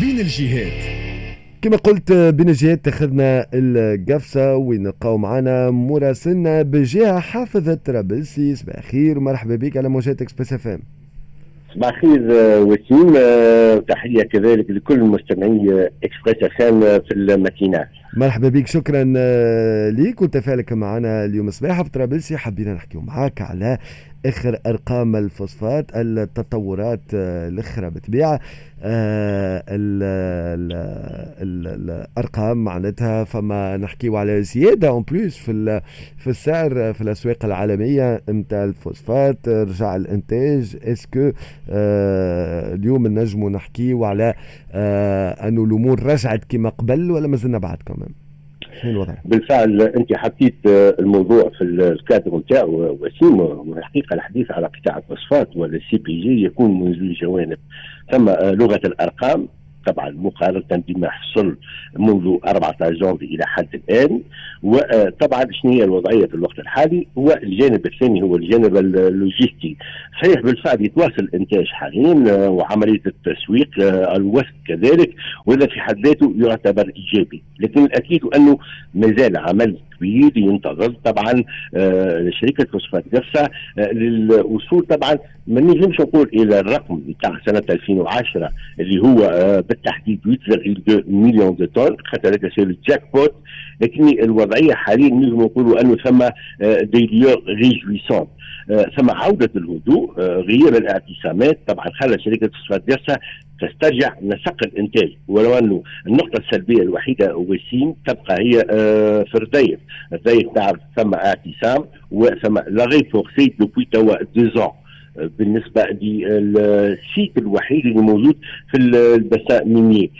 بين الجهات. كما قلت بين الجهات تاخذنا لقفصة ونلقاو معنا مراسلنا بالجهة حافظ الطرابلسي صباح خير مرحبا بك على موجات إكسبريس إف إم. صباح الخير آه، وسيم آه، تحية كذلك لكل مستمعي إكسبريس إف إم في الماكينات مرحبا بك شكرا آه، ليك. وتفاعلك معنا اليوم صباح في طرابلسي حبينا نحكيو معاك على آخر أرقام الفوسفات التطورات الأخرى بالطبيعه آه الأرقام معناتها فما نحكيو على زيادة. en plus في في السعر في الأسواق العالمية نتاع الفوسفات رجع الإنتاج. est-ce que آه اليوم نجموا نحكيو على آه أنه الأمور رجعت كما قبل ولا مازلنا بعد كمان بالفعل انت حطيت الموضوع في الكادر نتاعو وسيم والحقيقة الحديث على قطاع الفوسفات ولا السي بي جي يكون منذ جوانب. ثم لغة الأرقام طبعا مقارنة بما حصل منذ 14 جانفي إلى حد الآن وطبعا شنو هي الوضعية في الوقت الحالي؟ هو الجانب الثاني هو الجانب اللوجستي. صحيح بالفعل يتواصل الانتاج حاليا وعملية التسويق الوفد كذلك وهذا في حد ذاته يعتبر إيجابي. لكن الأكيد أنه ما زال عمل كبير ينتظر طبعا آه شركة فوسفات آه للوصول طبعا. ما نجمش نقول إلى الرقم بتاع سنة 2010 اللي هو آه بالتحديد 8.2 million de tonnes خاطر هذا ça se peut لكن الوضعيه حاليا نجم نقولوا أنه ثم des lueurs réjouissantes ثم عودة الهدوء غياب الاعتصامات طبعا خلى شركة فوسفات نفسها تسترجع نسق الإنتاج ولو أنه النقطة السلبية الوحيدة وسيم تبقى هي آه في الرديف الرديف تعرف ثم اعتصام وثم لاغي فورسي دوبوي توا دوزون بالنسبة للسيت الوحيد اللي موجود في البساء ميني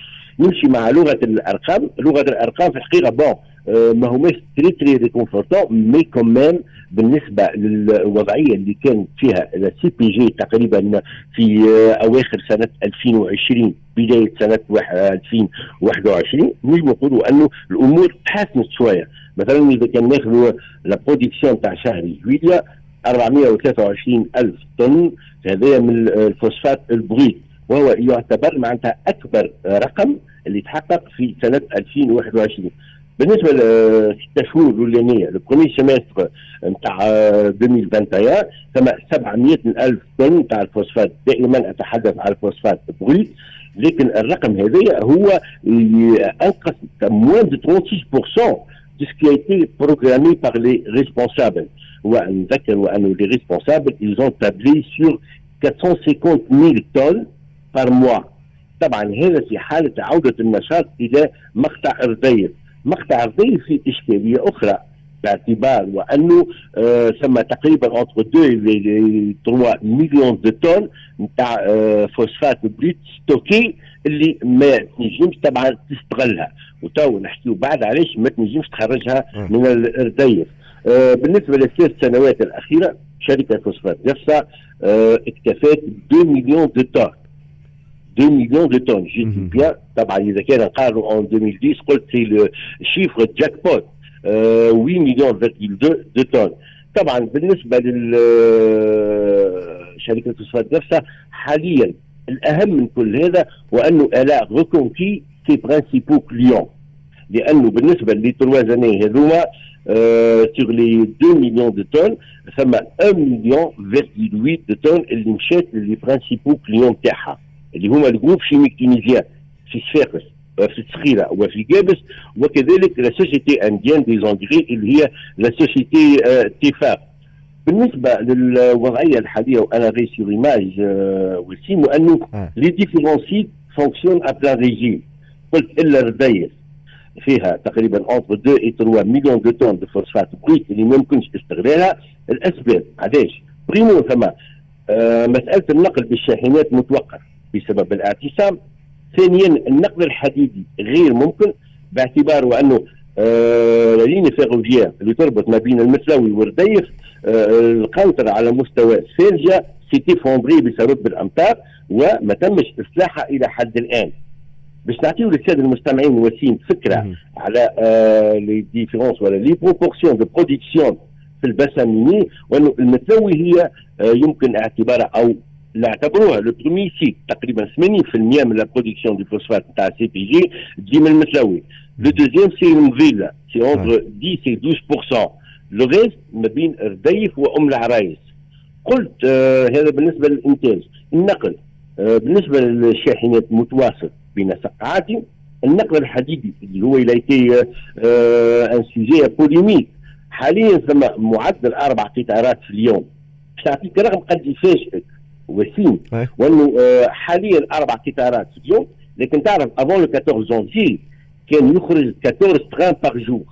نمشي مع لغة الأرقام. لغة الأرقام في الحقيقة بون ما هماش تري تري ريكونفورتون مي كومام بالنسبة للوضعية اللي كانت فيها السي بي جي تقريبا في أواخر سنة 2020 بداية سنة 2021 نجم نقولوا أنه الأمور تحسنت شوية. مثلا إذا كان ناخذ la production تاع شهر جويليا 423 ألف طن هذا من الفوسفات البريد. وهو يعتبر معناتها أكبر رقم اللي تحقق في سنة 2021 بالنسبة للستة شهور الأولانية ال premier semestre نتاع 2021 ثم 700 ألف طن نتاع الفوسفات دائما أتحدث عن الفوسفات بريد لكن الرقم هذا هو أنقص moins de 36% de ce qui a été programmé par les responsables. les responsables, ils ont tablé sur 450 000 tonnes par mois. طبعا هذا في حالة عودة النشاط إلى مقطع رديف مقطع رديف في إشكالية أخرى باعتبار وأنه آه ثم تقريبا entre 2 و 3 millions de tonnes نتاع آه فوسفات بريت stocké اللي ما تنجمش طبعا تستغلها. وتو نحكيو بعد علاش ما تنجمش تخرجها من الرديف آه بالنسبة للثلاث سنوات الأخيرة شركة فوسفات نفسها آه اكتفت 2 millions de tonnes 2 millions de tonnes جيت bien طبعا اذا كان نقارنوا ان 2010 قلت c'est ال chiffre jackpot 8 millions virgule 2 de tonnes طبعا بالنسبة لشركه فوسفات نفسها حاليا الاهم من كل هذا هو انه الا ريكونكي سي برانسيبو كليون لأنه بالنسبة لي تروا زاني هذوما سيغ لي 2 مليون دو طن ثم 1 مليون فيرتيل 8 دو طن اللي مشات لي برانسيبو كليون تاعها اللي هما الجروب شيميك تونيزيان في صفاقس في الصخيرة وفي جابس وكذلك لا سوسيتي انديان دي زونجري اللي هي لا سوسيتي تيفاق بالنسبة للوضعية الحالية وأنا غير سيغ ايماج وسيم أنه لي ديفيرون سيت فونكسيون ا بلان ريجيم قلت إلا رديس فيها تقريبا اونتر 2 اي 3 مليون دو طن دو فوسفات بريت اللي ما يمكنش استغلالها. الأسباب علاش؟ بريمو ثم آه مسألة النقل بالشاحنات متوقف. بسبب الاعتصام ثانيا النقل الحديدي غير ممكن باعتبار أنه آه ليني فيروفيير اللي تربط ما بين المسلاوي والرديف آه القنطرة على مستوى سيرجا سيتي فوندري بسبب الامطار وما تمش اصلاحها إلى حد الآن باش نعطيو للسادة المستمعين وسيم فكرة مم. على آه لي ديفيرونس ولا لي بروبورسيون دو برودكسيون في البساميني وأنه المتلوي هي آه يمكن اعتبارها أو اللي اعتبروها لو برومي سيت تقريبا 80% من لا برودكسيون دي فوسفات نتاع سي بي جي تجي من المثلوي لو دوزيام سي المفيلا سي اونتر 10 12% لو ريست ما بين رديف وام العرايس قلت آه هذا بالنسبة للإنتاج. النقل آه بالنسبة للشاحنات متواصل بين سقعاتي النقل الحديدي اللي هو إلى ايتي ان سوجي بوليميك حاليا ثم معدل أربع قطارات في اليوم. باش نعطيك رقم قد يفاجئك. وسيم. وأنه آه حاليا أربع قطارات في اليوم. لكن تعرف avant le 14 جونفي كان يخرج 14 trains par jour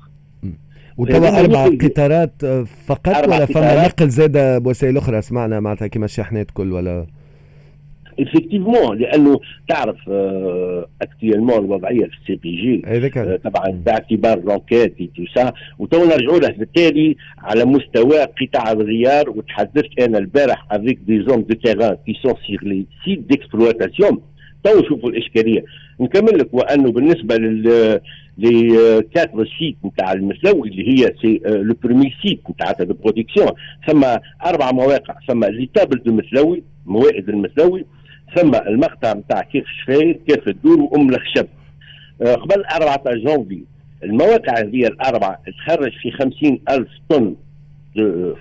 وتوا أربع قطارات فقط أربع ولا فما نقل زاد بوسائل أخرى؟ سمعنا معناتها كيما الشاحنات كل ولا effectivement لأنه تعرف actuellement آه الوضعية في ال CPG آه طبعا باعتبار l'enquête tout ça وتو نرجعوا له بالتالي على مستوى قطاع الغيار. وتحدثت أنا البارح avec des gens de terrain qui sont sur les sites d'exploitation تو شوفوا الإشكالية. نكمل لك وأنه بالنسبة لل لي كاتر سيت نتاع المسلوي اللي هي سي لو برومي سيت نتاع دو برودكسيون ثم أربع مواقع. ثم ليتابل دو مسلوي موائد المسلوي. ثم المقطع نتاع كيف شفاير كيف الدور وأم الخشب. أه قبل 14 جونفي المواقع هذه الأربعة تخرج في 50 ألف طن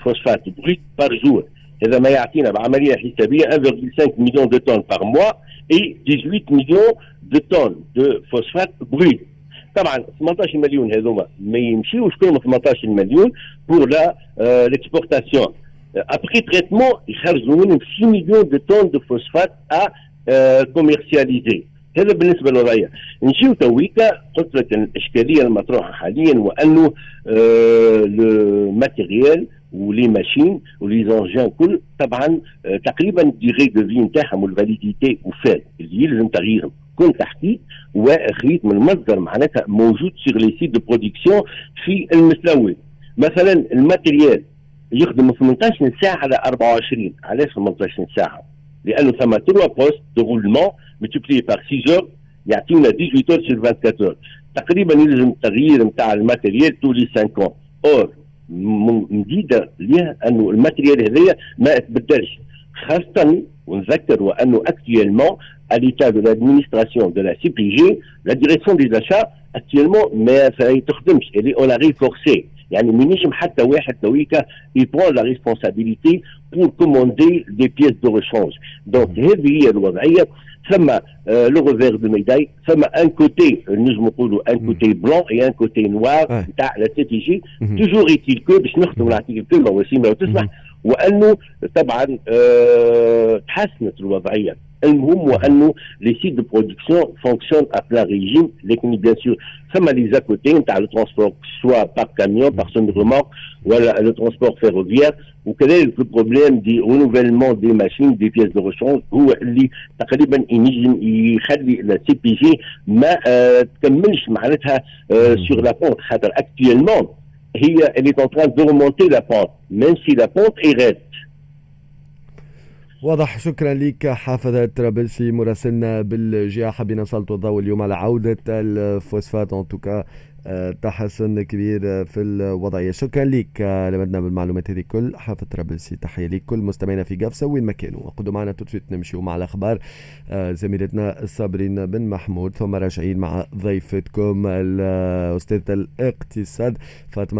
فوسفات بريت بار جور هذا ما يعطينا بعملية حسابية 1,5 million de tonnes par mois et 18 millions de tonnes de phosphate brut طبعا 18 مليون هذوما ما يمشيوش كلهم 18 مليون pour la l'exportation après traitement يخرجوا منهم 6 millions de tonnes de phosphate à commercialiser هذا بالنسبة للوضعيه نجيو تويكا قلت لك الاشكاليه المطروحه حاليا وانه لو ماتيريال ولي ماشين ولي زونجان كل طبعا تقريبا ديغي دو في نتاعهم والفاليديتي وفات اللي يلزم تغييرهم كل تحقيق وخيط من المصدر معناتها موجود سيغ لي سيت دو برودكسيون في المسلوي مثلا الماتيريال يخدم 18 ساعه على 24 علاش 18 ساعه؟ لأنه ثم 3 بوست دو رولمون ملتيبلي بار 6 اور يعطينا 18 اور سير 24 اور تقريبا يلزم التغيير نتاع الماتيريال تولي 5 اور اور مديده ليه أنه الماتيريال هذايا ما تبدلش. خاصه ونذكر وأنه اكتيلمون à l'état de l'administration de la CPG, la direction des achats actuellement ما تخدمش. Est on l'a renforcé يعني ما ينجم حتى واحد تويكا يبرون لا ريسبونسابيلتي بور كوموندي دي بيس دو ريشونج. دونك هذه هي الوضعية. ثم le revers de médaille ثم un côté نجم نقولوا un côté blanc et un côté noir نتاع la CPG toujours est-il que باش نخدموا نعطيك الكلمة وسيم لو تسمح وأنه طبعا أه تحسنت الوضعية. المهم وانه les sites de production fonctionnent à plein régime لكن bien sûr ثم les à-côtés نتاع le transport soit par camion par semi-remorque ولا le transport ferroviaire وكذلك ال problème des renouvellements des machines des pièces de rechange هو اللي تقريبا ينجم يخلي la CPG ما آه تكملش معناتها آه sur la pente خاطر actuellement هي اللي est en train de remonter la pente même si la pente est raide. واضح شكرا لك حافظ طرابلسي مراسلنا بالجهه حبينا نسلطوا الضوء اليوم على عودة الفوسفات. en tout cas تحسن كبير في الوضعية. شكرا لك لمدنا بالمعلومات هذه كل. حافظ طرابلسي تحية لك. كل مستمعينا في قفصة وين ما كانوا. واقعدوا معنا تدفيت نمشيو مع الأخبار. زميلتنا صابرين بن محمود ثم راجعين مع ضيفتكم الأستاذة الإقتصاد فاطمة